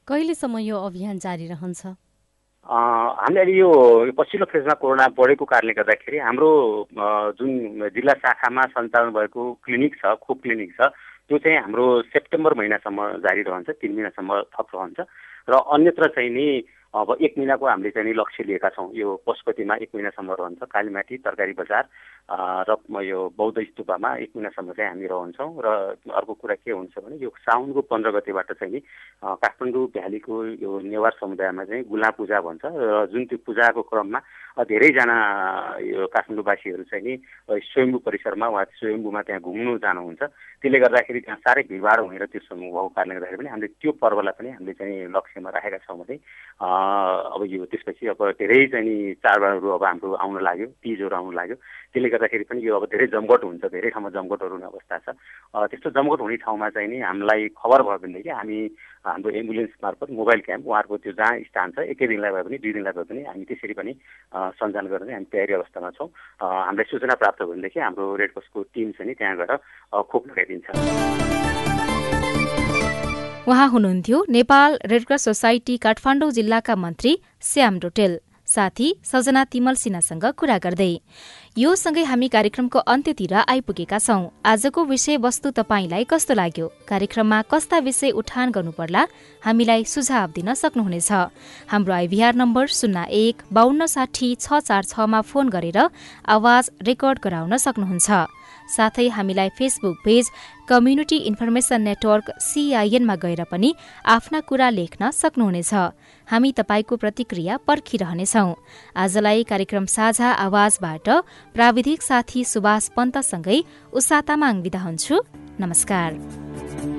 कहिलेसम्म यो अभियान जारी रहन्छ? हामीले अहिले यो पछिल्लो फेजमा कोरोना बढेको कारणले गर्दाखेरि हाम्रो जुन जिल्ला शाखामा सञ्चालन भएको क्लिनिक छ खोप क्लिनिक छ त्यो चाहिँ हाम्रो सेप्टेम्बर महिनासम्म जारी रहन्छ तिन महिनासम्म थप रहन्छ। र अन्यत्र चाहिँ नि अब एक महिनाको हामीले चाहिँ लक्ष्य लिएका छौँ। यो पशुपतिमा एक महिनासम्म रहन्छ कालीमाटी तरकारी बजार र यो बौद्ध स्तुपामा एक महिनासम्म चाहिँ हामी रहन्छौँ। र अर्को कुरा के हुन्छ भने यो साउनको पन्ध्र गतेबाट चाहिँ नि काठमाडौँ भ्यालीको यो नेवार समुदायमा चाहिँ गुला पूजा भन्छ। र जुन त्यो पूजाको क्रममा धेरैजना यो काठमाडौँवासीहरू चाहिँ नि स्वयम्भू परिसरमा वा स्वयम्भूमा त्यहाँ घुम्नु जानुहुन्छ। त्यसले गर्दाखेरि त्यहाँ साह्रै भिडभाड हुने र त्यो भएको कारणले गर्दाखेरि पनि हामीले त्यो पर्वलाई पनि हामीले चाहिँ लक्ष्यमा राखेका छौँ भने अब यो त्यसपछि अब धेरै चाहिँ नि चाडबाडहरू अब हाम्रो आउन लाग्यो तिजहरू आउन लाग्यो। त्यसले गर्दाखेरि पनि यो अब धेरै जमघट हुन्छ धेरै ठाउँमा जमघटहरू हुने अवस्था छ। त्यस्तो जमघट हुने ठाउँमा चाहिँ नि हामीलाई खबर भयो भनेदेखि हामी हाम्रो एम्बुलेन्स मार्फत मोबाइल क्याम्प उहाँहरूको त्यो जहाँ स्थान छ एकै दिनलाई भए पनि दुई दिनलाई भए पनि हामी त्यसरी पनि सञ्चालन गर्न हामी तयारी अवस्थामा छौँ। हामीलाई सूचना प्राप्त भयो भनेदेखि हाम्रो रेड क्रसको टिम चाहिँ नि त्यहाँ गएर खोप लगाइदिन्छ। उहाँ हुनुहुन्थ्यो नेपाल रेडक्रस सोसाइटी काठमाडौँ जिल्लाका मन्त्री श्याम डोटेल। साथी सजना तिमल सिन्हासँग कुरा गर्दै यो सँगै हामी कार्यक्रमको अन्त्यतिर आइपुगेका छौं। आजको विषयवस्तु तपाईँलाई कस्तो लाग्यो? कार्यक्रममा कस्ता विषय उठान गर्नुपर्ला? हामीलाई सुझाव दिन सक्नुहुनेछ। हाम्रो आइभीआर नम्बर शून्य एक बान्न साठी छ चार छमा फोन गरेर आवाज रेकर्ड गराउन सक्नुहुन्छ। साथै हामीलाई Facebook page community information network सीआईएनमा गएर पनि आफ्ना कुरा लेख्न सक्नुहुनेछ। हामी तपाईँको प्रतिक्रिया पर्खिरहनेछौ। आजलाई कार्यक्रम साझा आवाजबाट प्राविधिक साथी सुभाष पन्तसँगै उषा तामाङ विदा हुन्छु। नमस्कार।